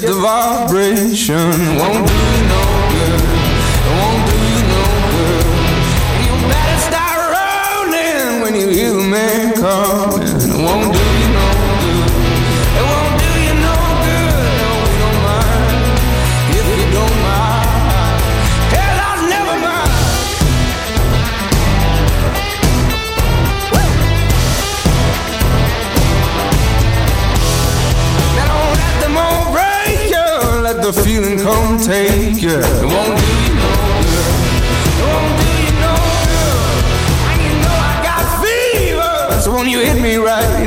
Get the vibration. Won't do you no good. Won't do you no good. You better start rolling when you hear the man coming. The feeling come take you. It won't do you no good. It won't do you no good. And you know I got fever. So when you hit me right,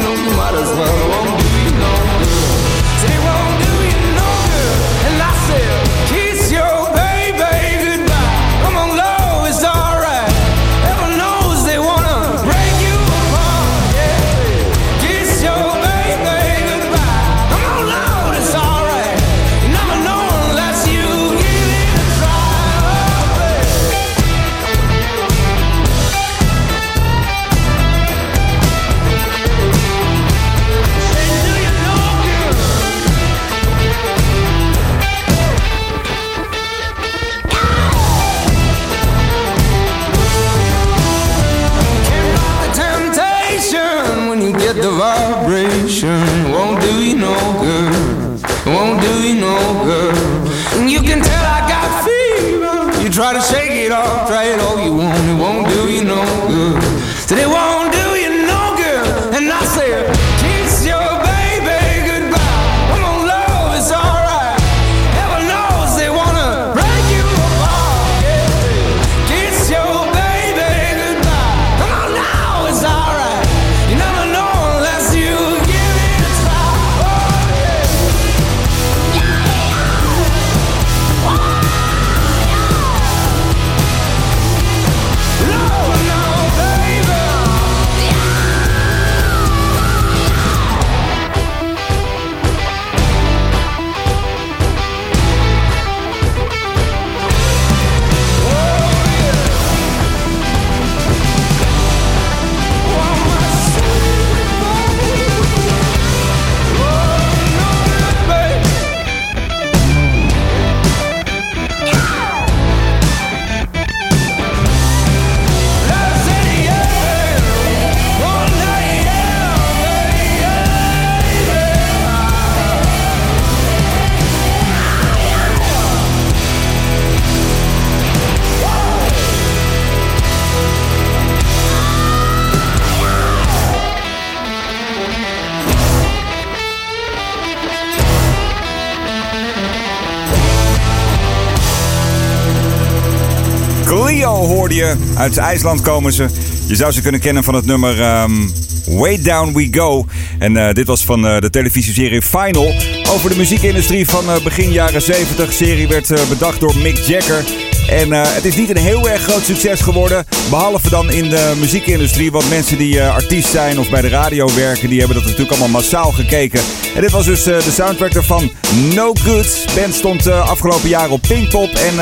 Uit IJsland komen ze. Je zou ze kunnen kennen van het nummer ehm, Way Down We Go. En eh, dit was van eh, de televisieserie Final. Over de muziekindustrie van eh, begin jaren 70. De serie werd bedacht door Mick Jagger. En eh, het is niet een heel erg groot succes geworden. Behalve dan in de muziekindustrie. Want mensen die eh, artiest zijn of bij de radio werken, die hebben dat natuurlijk allemaal massaal gekeken. En dit was dus eh, de soundtrack ervan No Good. Band stond afgelopen jaar op Pinkpop. En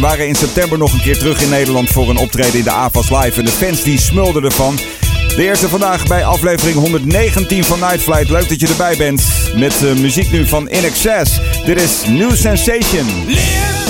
waren in september nog een keer terug in Nederland voor een optreden in de AVAS Live. En de fans die smulden ervan. De eerste vandaag bij aflevering 119 van Night Flight. Leuk dat je erbij bent. Met muziek nu van In Excess. Dit is New Sensation. Live.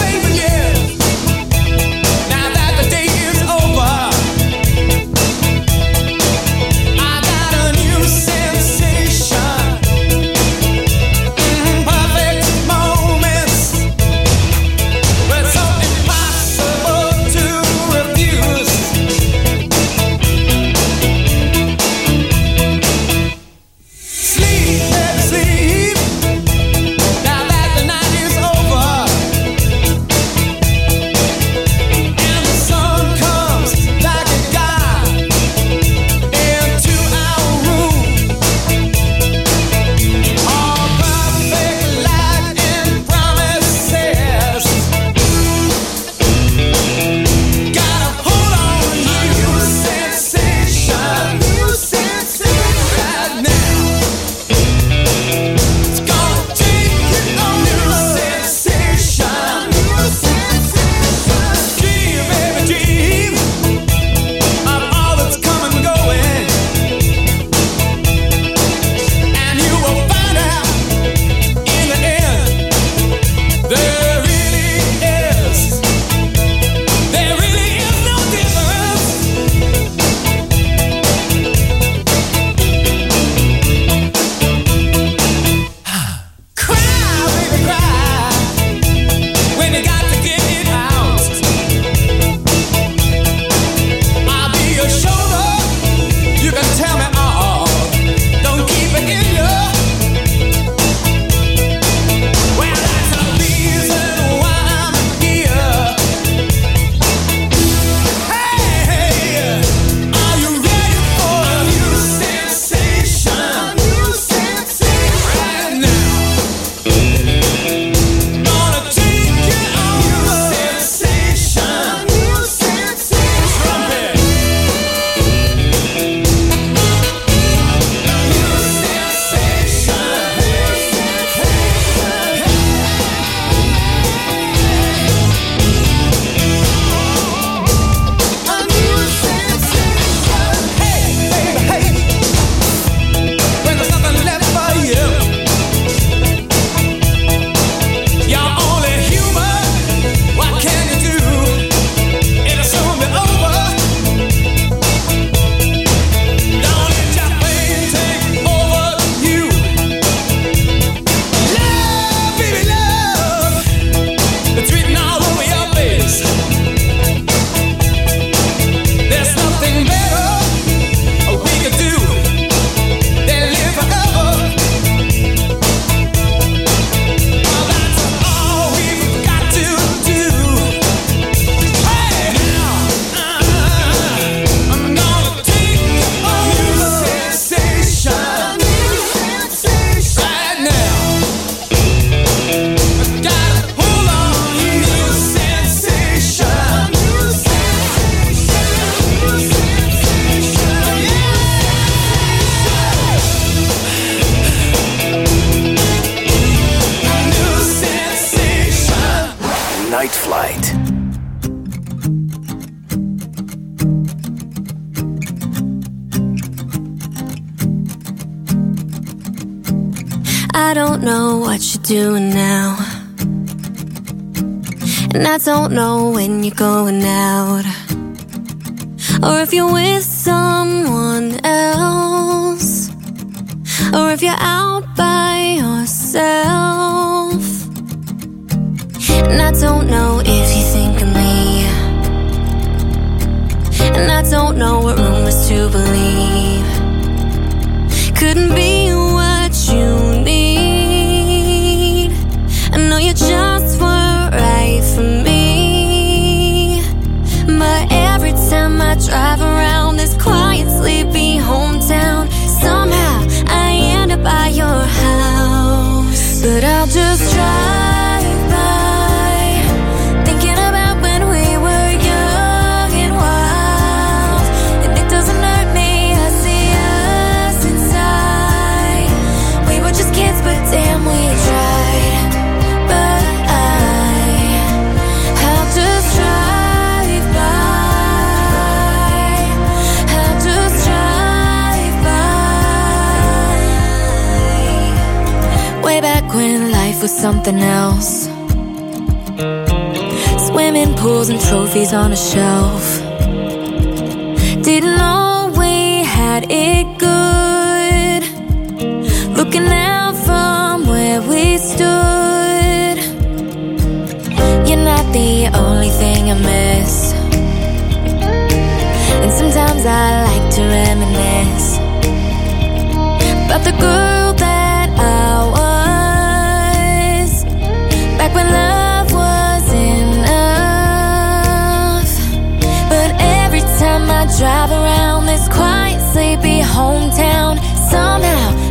And I don't know if you think of me. And I don't know what rumors to believe. Couldn't be something else. Swimming pools and trophies on a shelf. Didn't know we had it good. Looking out from where we stood. You're not the only thing I miss. And sometimes I like to reminisce about the girl hometown, somehow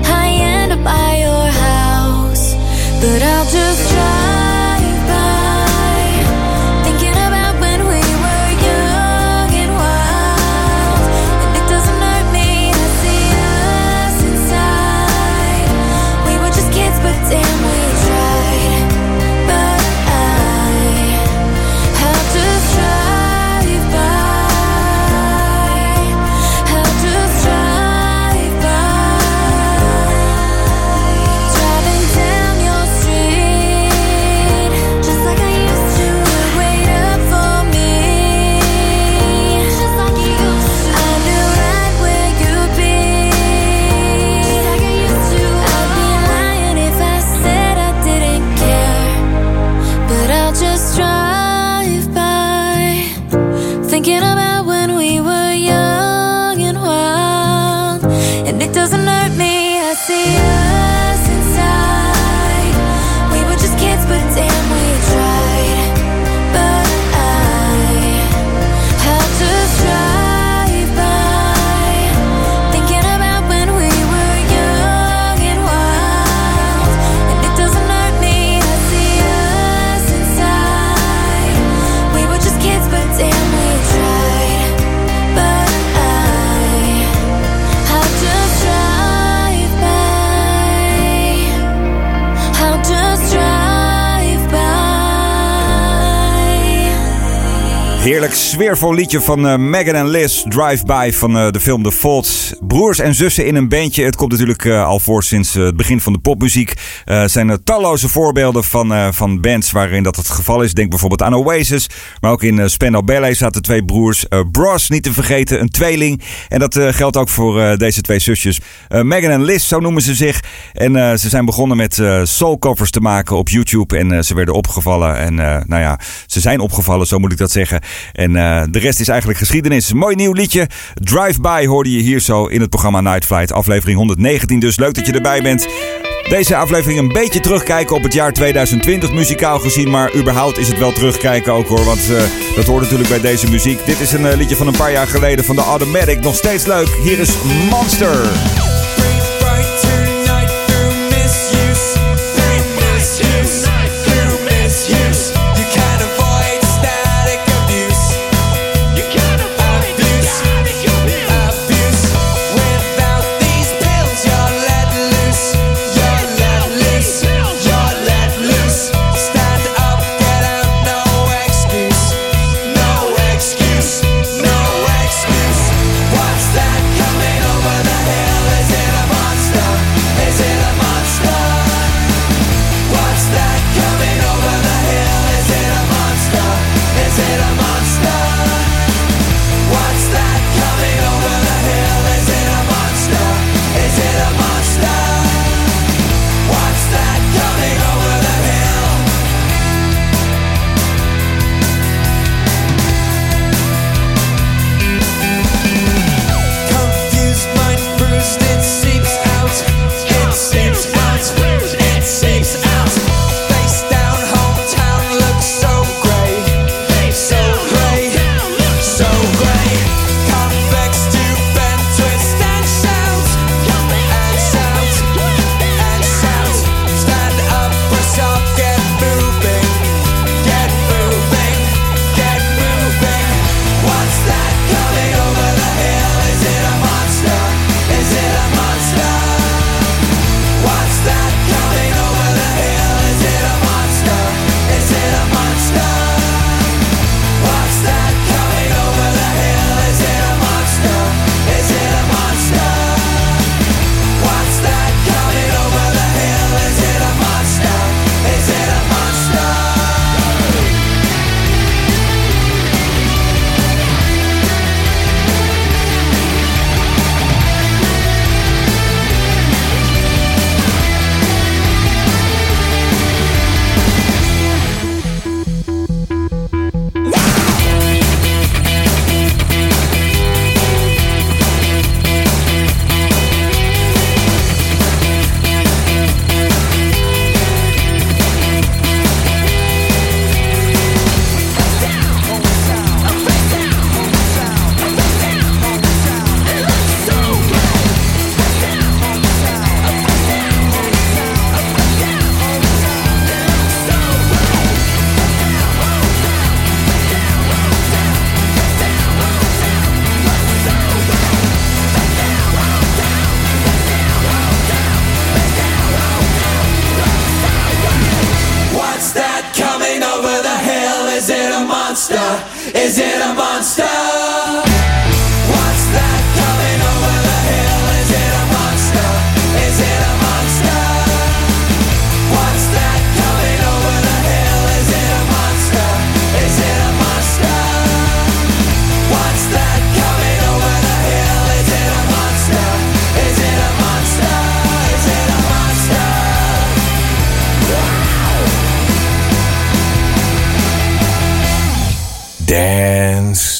sfeervol liedje van eh, Megan en Liz, Drive-By van eh, de film The Fault. Broers en zussen in een bandje. Het komt natuurlijk eh, al voor sinds het begin van de popmuziek. Zijn er talloze voorbeelden van, van bands waarin dat het geval is. Denk bijvoorbeeld aan Oasis. Maar ook in Spandau Ballet zaten twee broers. Bros, niet te vergeten, een tweeling. En dat geldt ook voor deze twee zusjes. Megan en Liz, zo noemen ze zich. En ze zijn begonnen met soulcovers te maken op YouTube. En ze werden opgevallen. En nou ja, ze zijn opgevallen, zo moet ik dat zeggen. En de rest is eigenlijk geschiedenis. Mooi nieuw liedje. Drive-by hoorde je hier zo in het programma Night Flight. Aflevering 119 dus. Leuk dat je erbij bent. Deze aflevering een beetje terugkijken op het jaar 2020 muzikaal gezien. Maar überhaupt is het wel terugkijken ook hoor. Want eh, dat hoort natuurlijk bij deze muziek. Dit is een eh, liedje van een paar jaar geleden van de Automatic. Nog steeds leuk. Hier is Monster.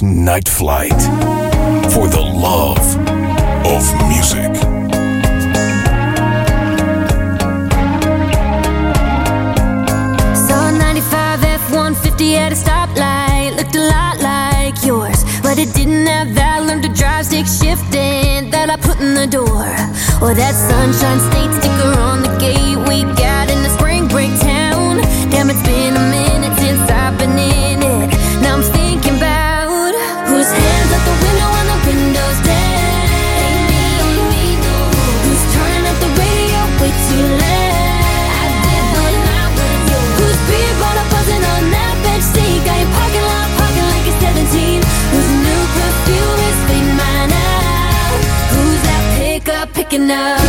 Night Flight. For the love of music. Saw a 95 F-150 at a stoplight. Looked a lot like yours, but it didn't have that learn to drive stick shifting that I put in the door. Or that sunshine state sticker on the gate we got in the spring break town. Damn, it's been enough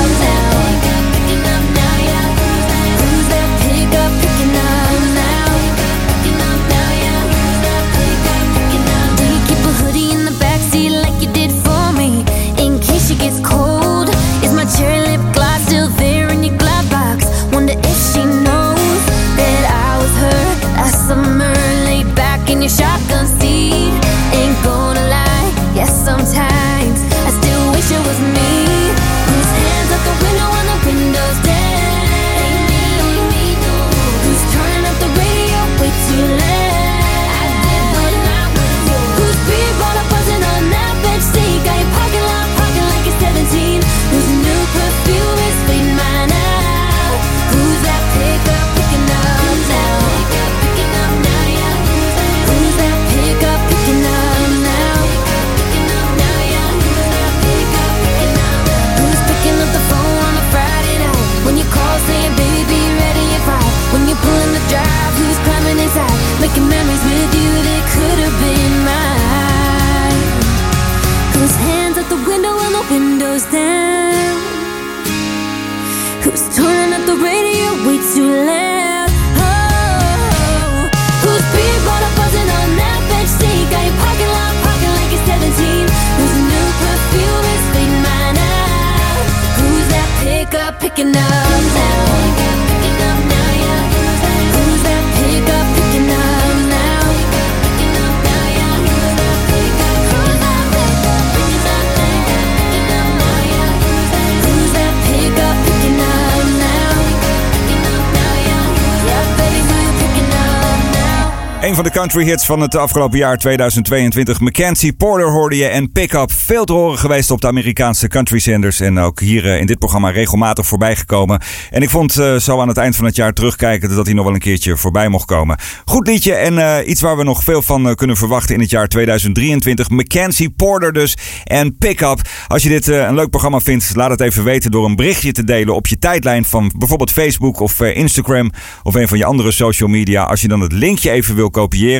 country hits van het afgelopen jaar 2022. Mackenzie Porter hoorde je en Pick Up. Veel te horen geweest op de Amerikaanse country zenders. En ook hier eh, in dit programma regelmatig voorbij gekomen. En ik vond eh, zo aan het eind van het jaar terugkijken dat hij nog wel een keertje voorbij mocht komen. Goed liedje en eh, iets waar we nog veel van kunnen verwachten in het jaar 2023. Mackenzie Porter dus en Pick Up. Als je dit een leuk programma vindt, laat het even weten door een berichtje te delen op je tijdlijn van bijvoorbeeld Facebook of Instagram of een van je andere social media. Als je dan het linkje even wil kopiëren,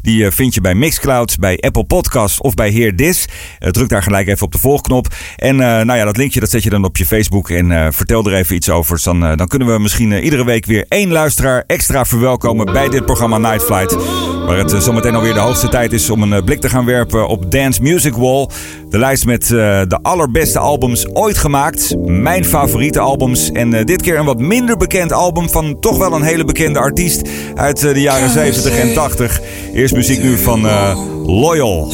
die eh, vind je bij Mixcloud, bij Apple Podcasts of bij Hear This. Eh, druk daar gelijk even op de volgknop. En eh, nou ja, dat linkje dat zet je dan op je Facebook en vertel er even iets over. Dan, dan kunnen we misschien iedere week weer één luisteraar extra verwelkomen bij dit programma Night Flight. Waar het eh, zometeen alweer de hoogste tijd is om een eh, blik te gaan werpen op Dance Music Wall. De lijst met eh, de allerbeste albums ooit gemaakt. Mijn favoriete albums. En dit keer een wat minder bekend album van toch wel een hele bekende artiest uit de jaren 70 en 80. Eerst muziek nu van eh, Loyal. What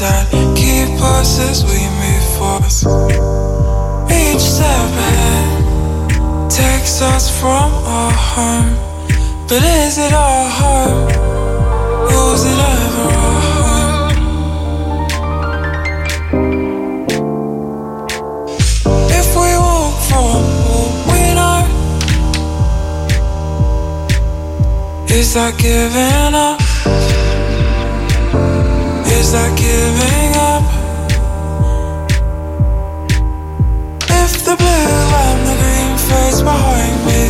we. Keep us as we forth. Each ahead takes us from our home. But is it our home? Was it ever our home? If we walk from what we know, is that giving up? Is that giving up? If the blue and the green fades behind me.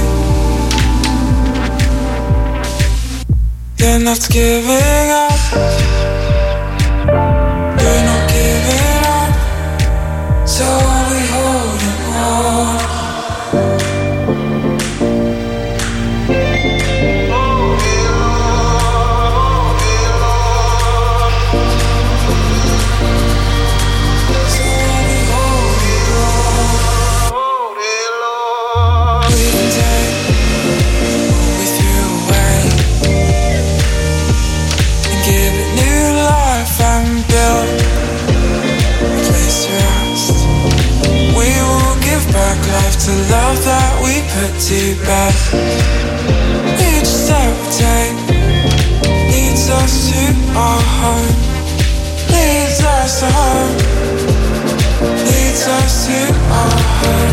You're not giving up. The love that we put to bed. Each step leads us to our home, leads us to home, leads us to our home.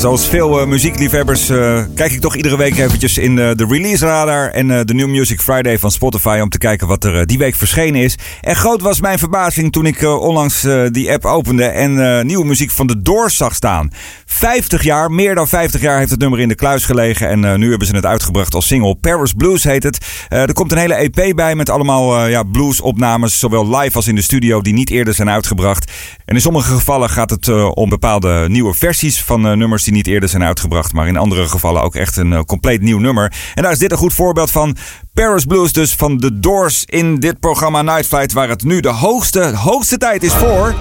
Zoals veel eh, muziekliefhebbers eh, kijk ik toch iedere week eventjes in eh, de release radar en de New Music Friday van Spotify om te kijken wat er die week verschenen is. En groot was mijn verbazing toen ik onlangs die app opende en nieuwe muziek van de Doors zag staan. 50 jaar, meer dan 50 jaar heeft het nummer in de kluis gelegen en nu hebben ze het uitgebracht als single. Paris Blues heet het. Er komt een hele EP bij met allemaal ja, bluesopnames, zowel live als in de studio, die niet eerder zijn uitgebracht. En in sommige gevallen gaat het om bepaalde nieuwe versies van nummers niet eerder zijn uitgebracht. Maar in andere gevallen ook echt een eh, compleet nieuw nummer. En daar is dit een goed voorbeeld van. Paris Blues dus van The Doors in dit programma Night Flight. Waar het nu de hoogste, hoogste tijd is voor...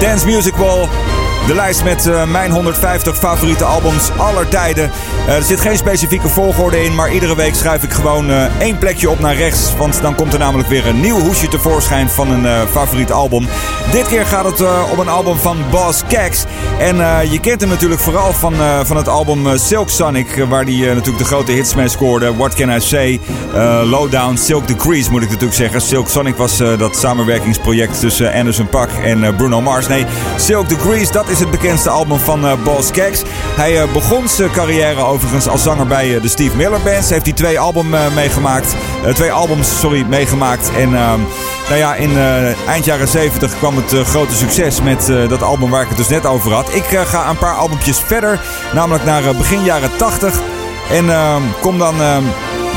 Dance Music Wall. De lijst met eh, mijn 150 favoriete albums aller tijden. Eh, er zit geen specifieke volgorde in, maar iedere week schuif ik gewoon eh, één plekje op naar rechts. Want dan komt er namelijk weer een nieuw hoesje tevoorschijn van een favoriet album. Dit keer gaat het eh, om een album van Boss Cax. En eh, je kent hem natuurlijk vooral van, eh, van het album Silk Sonic, waar hij natuurlijk de grote hits mee scoorde. What Can I Say, Lowdown, Silk Decrease moet ik natuurlijk zeggen. Silk Sonic was dat samenwerkingsproject tussen Anderson Paak en Bruno Mars. Nee, Silk Decrease, dat is het bekendste album van Boss Cax. Hij begon zijn carrière overigens als zanger bij de Steve Miller Band. Heeft hij twee, album, meegemaakt, twee albums sorry, meegemaakt. En ehm, Nou ja, in uh, eind jaren 70 kwam het uh, grote succes met uh, dat album waar ik het dus net over had. Ik ga een paar albumpjes verder, namelijk naar begin jaren 80. En ehm, kom dan ehm,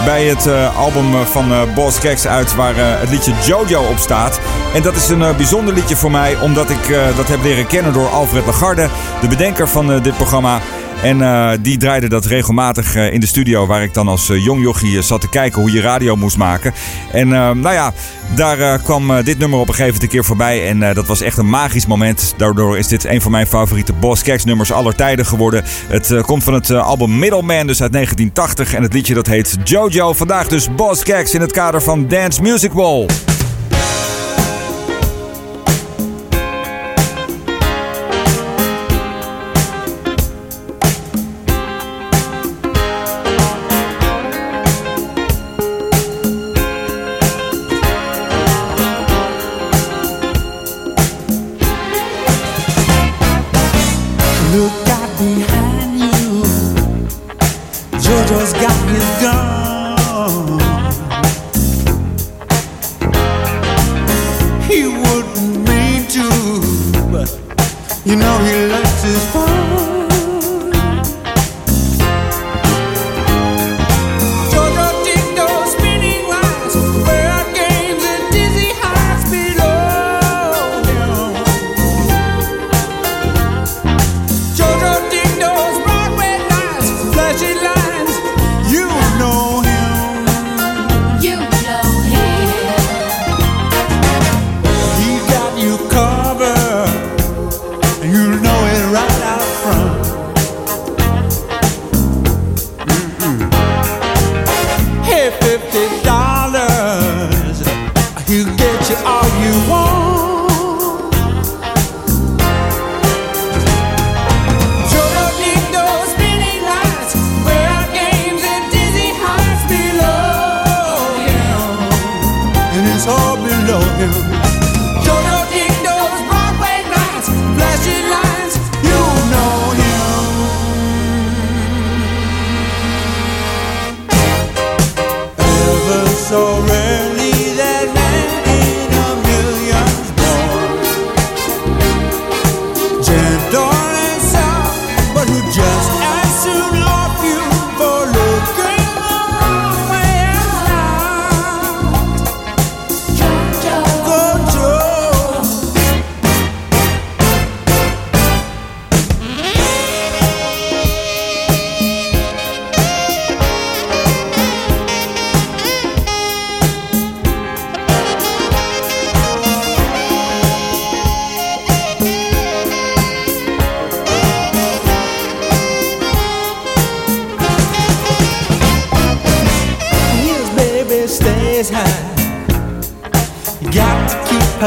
bij het album van Boss Keks uit waar het liedje Jojo op staat. En dat is een bijzonder liedje voor mij, omdat ik dat heb leren kennen door Alfred Lagarde, de bedenker van dit programma. En uh, die draaide dat regelmatig uh, in de studio, waar ik dan als uh, jong jochie zat te kijken hoe je radio moest maken. En nou ja, daar kwam dit nummer op een gegeven moment keer voorbij. En dat was echt een magisch moment. Daardoor is dit een van mijn favoriete Boss nummers aller tijden geworden. Het komt van het album Middleman, dus uit 1980. En het liedje dat heet Jojo. Vandaag dus Boss Keks in het kader van Dance Music Wall. You know he left his phone.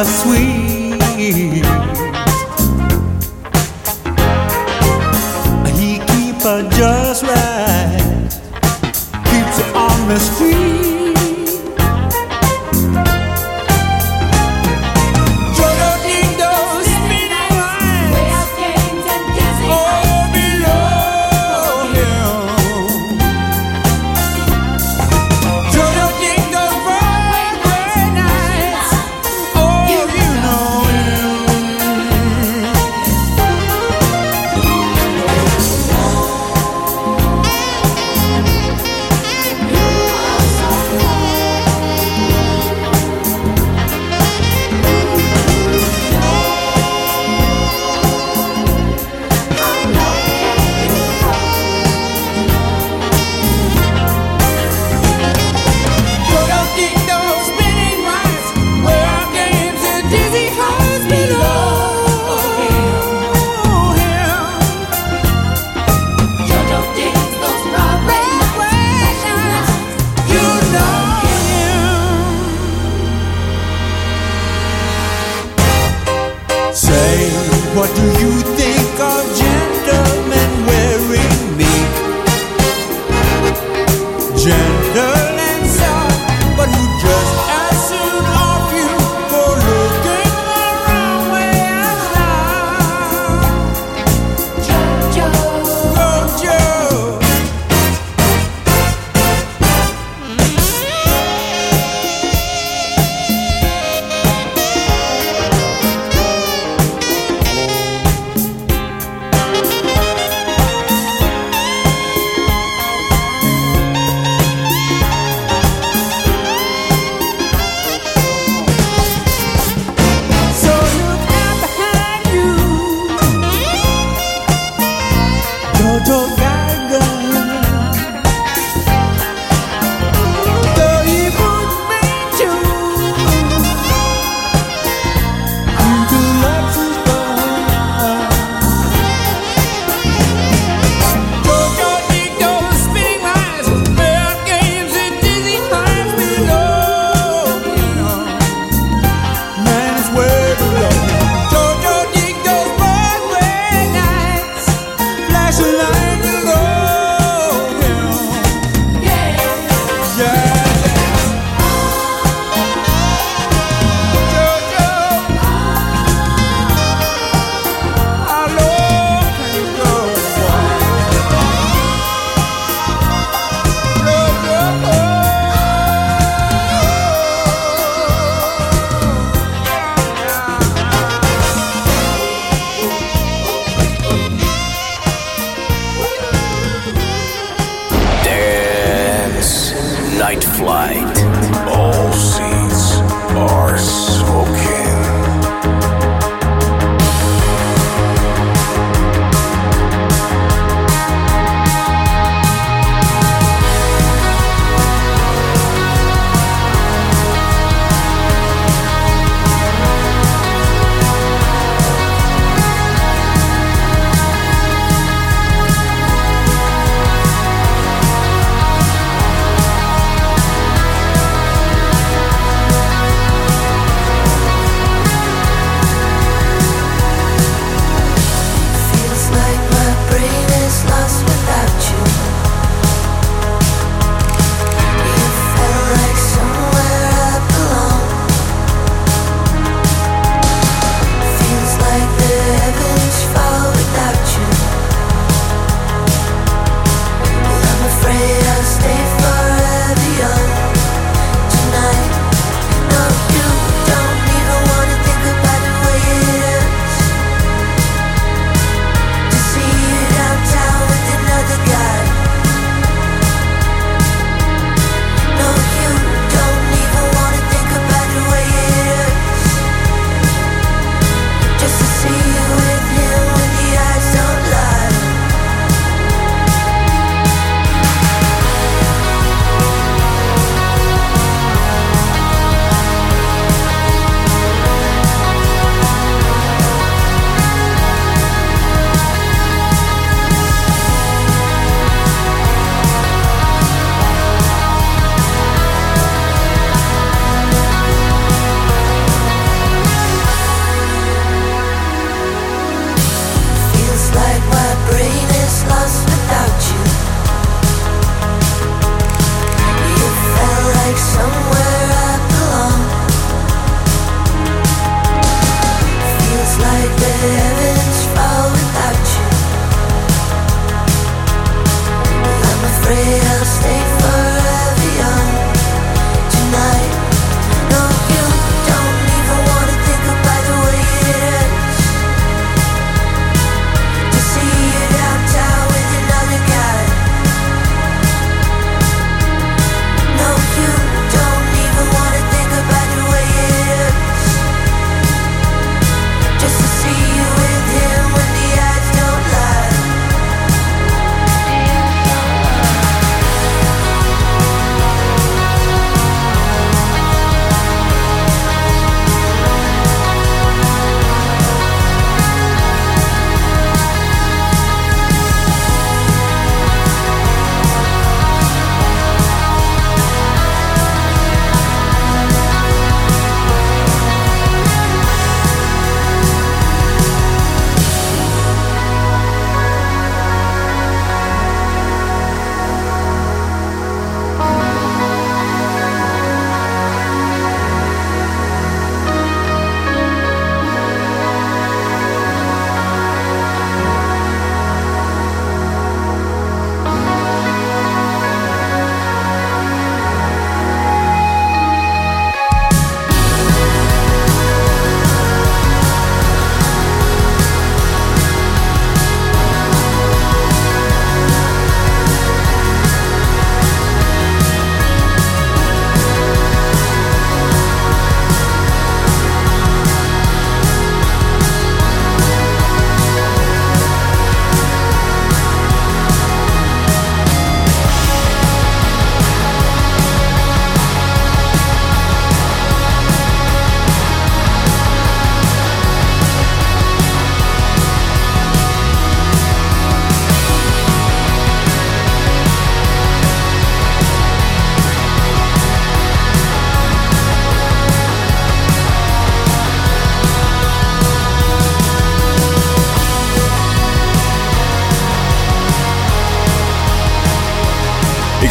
sweet.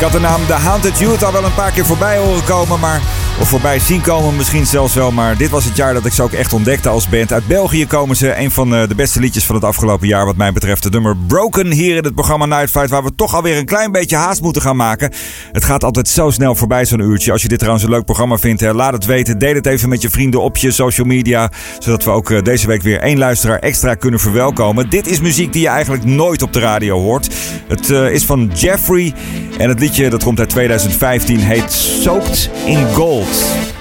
Had de naam The Haunted Youth wel een paar keer voorbij horen komen, maar of voorbij zien komen misschien zelfs wel. Maar dit was het jaar dat ik ze ook echt ontdekte als band. Uit België komen ze. Een van eh, de beste liedjes van het afgelopen jaar wat mij betreft. Het nummer Broken hier in het programma Night Fight. Waar we toch alweer een klein beetje haast moeten gaan maken. Het gaat altijd zo snel voorbij zo'n uurtje. Als je dit trouwens een leuk programma vindt, laat het weten. Deel het even met je vrienden op je social media. Zodat we ook eh, deze week weer één luisteraar extra kunnen verwelkomen. Dit is muziek die je eigenlijk nooit op de radio hoort. Het eh, is van Jeffrey. En het liedje dat komt uit 2015 heet Soaked in Gold. Mix.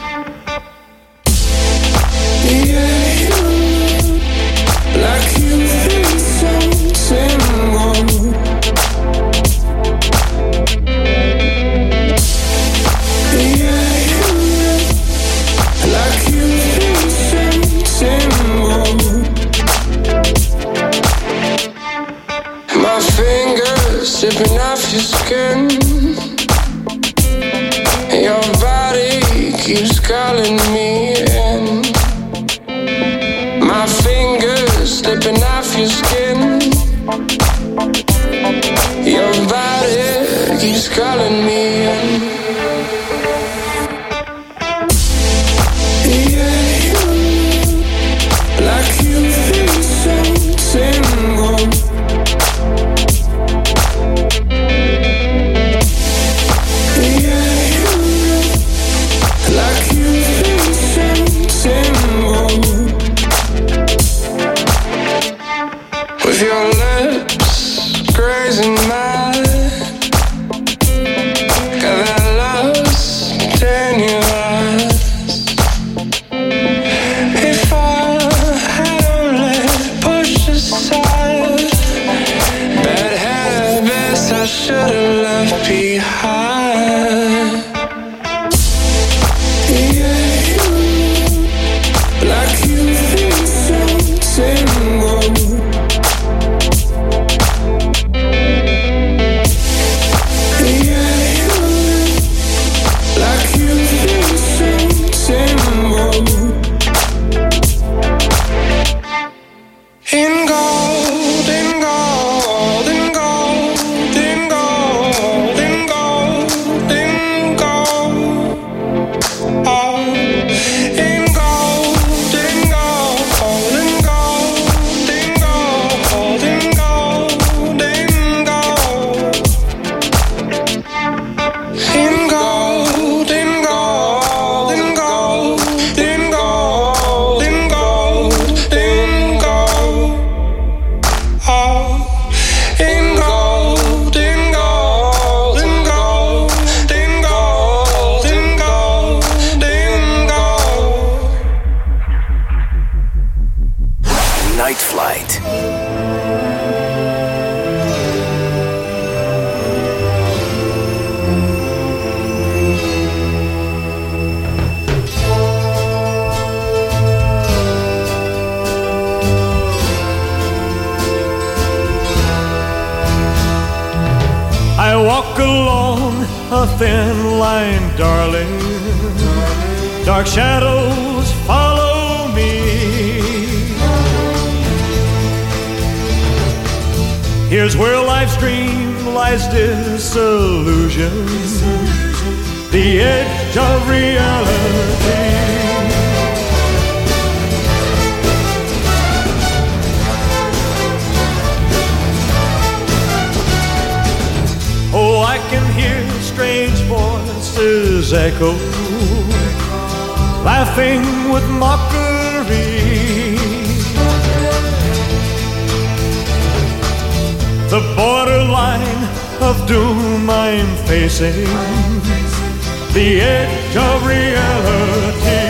Keeps calling me in. My fingers slipping off your skin. Your body keeps calling me Dark shadows follow me. Here's where life's dream lies disillusion. The edge of reality. Oh, I can hear strange voices echo, laughing with mockery. The borderline of doom I'm facing, the edge of reality.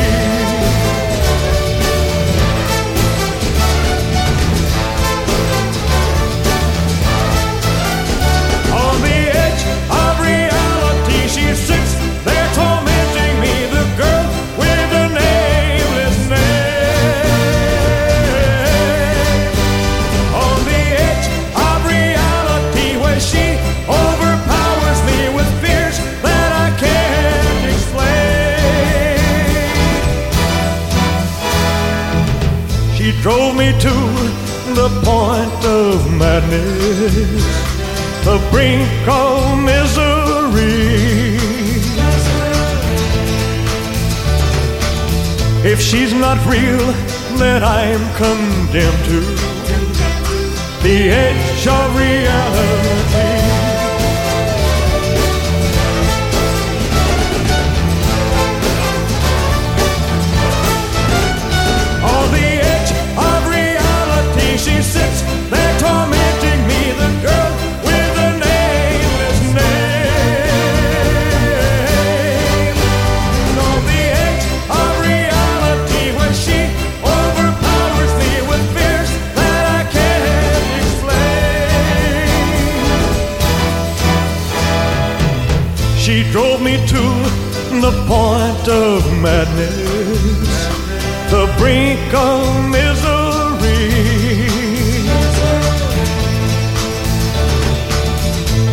The brink of misery. If she's not real, then I'm condemned to the edge of reality. Point of madness the brink of misery.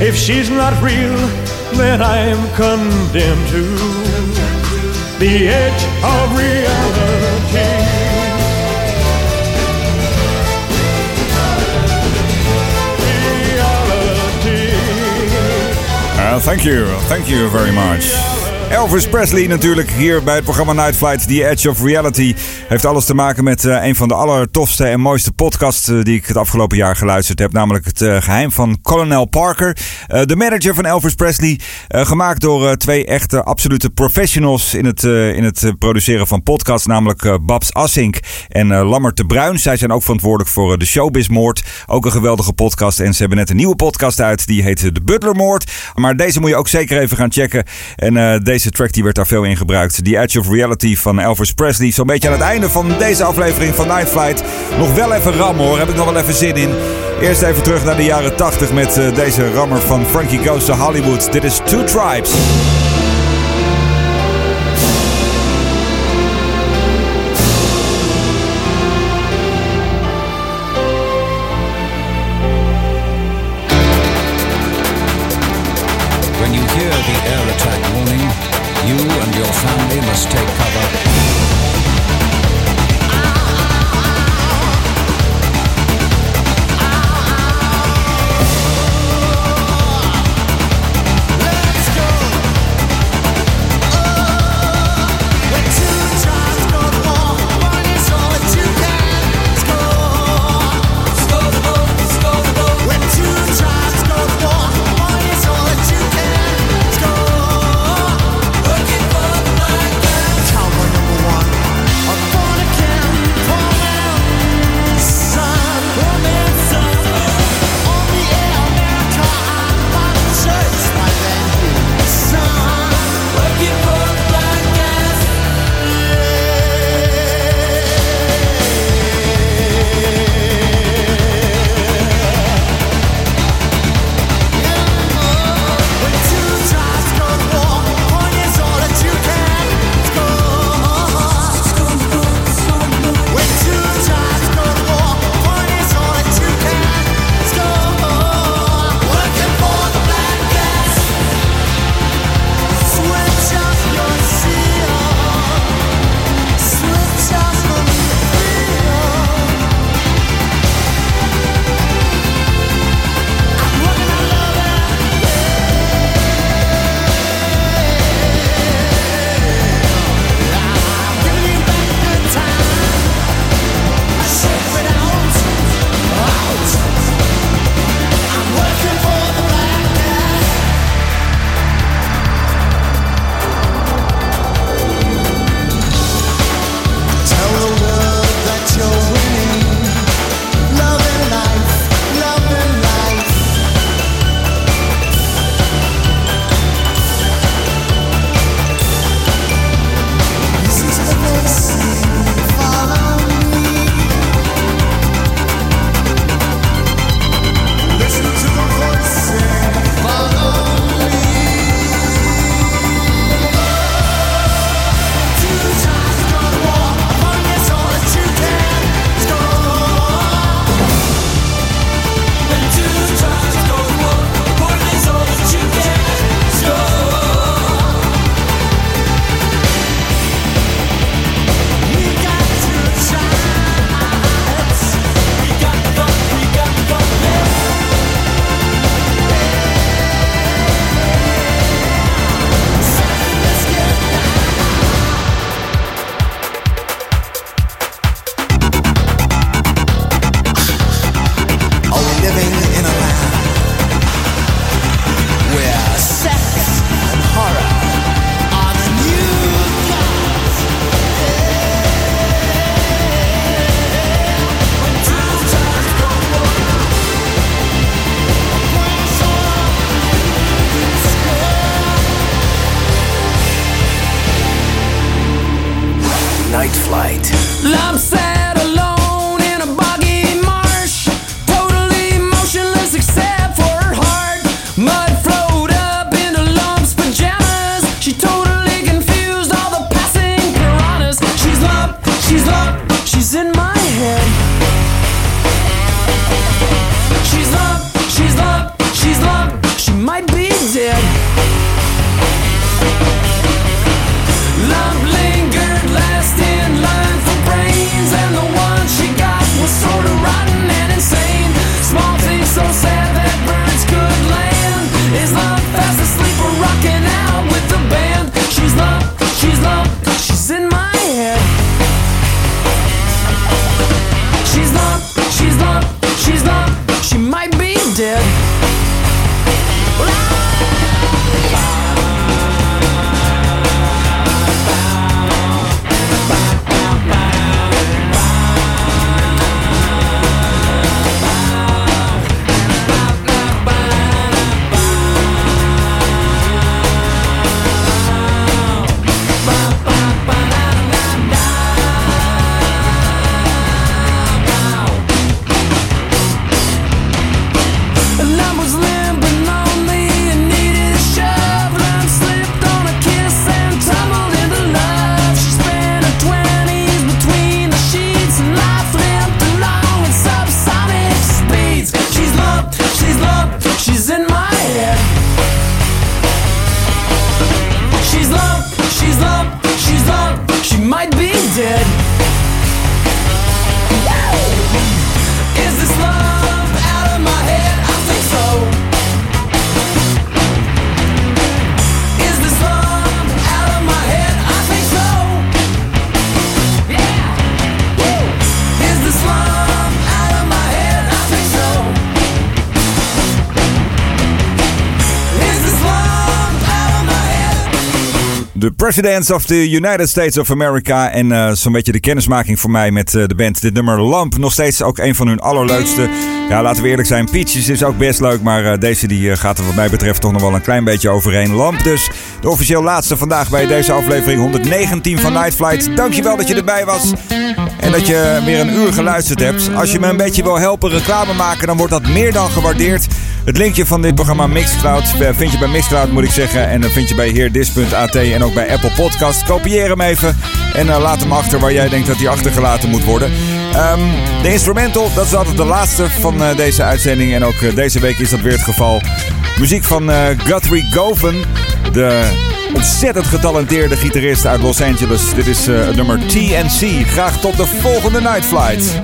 If she's not real, then I'm condemned to the edge of reality. Uh, thank you, thank you very much. Elvis Presley natuurlijk hier bij het programma Night Flight. The Edge of Reality heeft alles te maken met uh, een van de allertofste en mooiste podcasts uh, die ik het afgelopen jaar geluisterd heb. Namelijk het uh, geheim van Colonel Parker. de manager van Elvis Presley. gemaakt door twee echte absolute professionals in het, in het produceren van podcasts. Namelijk Babs Assink en Lammert de Bruin. Zij zijn ook verantwoordelijk voor de Showbizmoord. Ook een geweldige podcast. En ze hebben net een nieuwe podcast uit. Die heet De Butlermoord. Maar deze moet je ook zeker even gaan checken. En deze track die werd daar veel in gebruikt. The Edge of Reality van Elvis Presley. Zo'n beetje aan het einde van deze aflevering van Night Flight. Nog wel even rammen hoor, heb ik nog wel even zin in. Eerst even terug naar de jaren 80 met uh, deze rammer van Frankie Goes to Hollywood. Dit is Two Tribes. Presidents of the United States of America. En eh, zo'n beetje de kennismaking voor mij met eh, de band. Dit nummer Lamp, nog steeds ook een van hun allerleukste. Ja, laten we eerlijk zijn. Peaches is ook best leuk. Maar eh, deze die, gaat er wat mij betreft toch nog wel een klein beetje overheen. Lamp dus. De officieel laatste vandaag bij deze aflevering 119 van Night Flight. Dankjewel dat je erbij was. En dat je weer een uur geluisterd hebt. Als je me een beetje wil helpen reclame maken, dan wordt dat meer dan gewaardeerd. Het linkje van dit programma Mixcloud eh, vind je bij Mixcloud, moet ik zeggen. En dan vind je bij heerdis.at en ook bij Apple Podcast. Kopieer hem even en eh, laat hem achter waar jij denkt dat hij achtergelaten moet worden. Ehm, de instrumental, dat is altijd de laatste van eh, deze uitzending. En ook deze week is dat weer het geval. Muziek van Guthrie Govan, de ontzettend getalenteerde gitarist uit Los Angeles. Dit is nummer TNC. Graag tot de volgende Night Flight.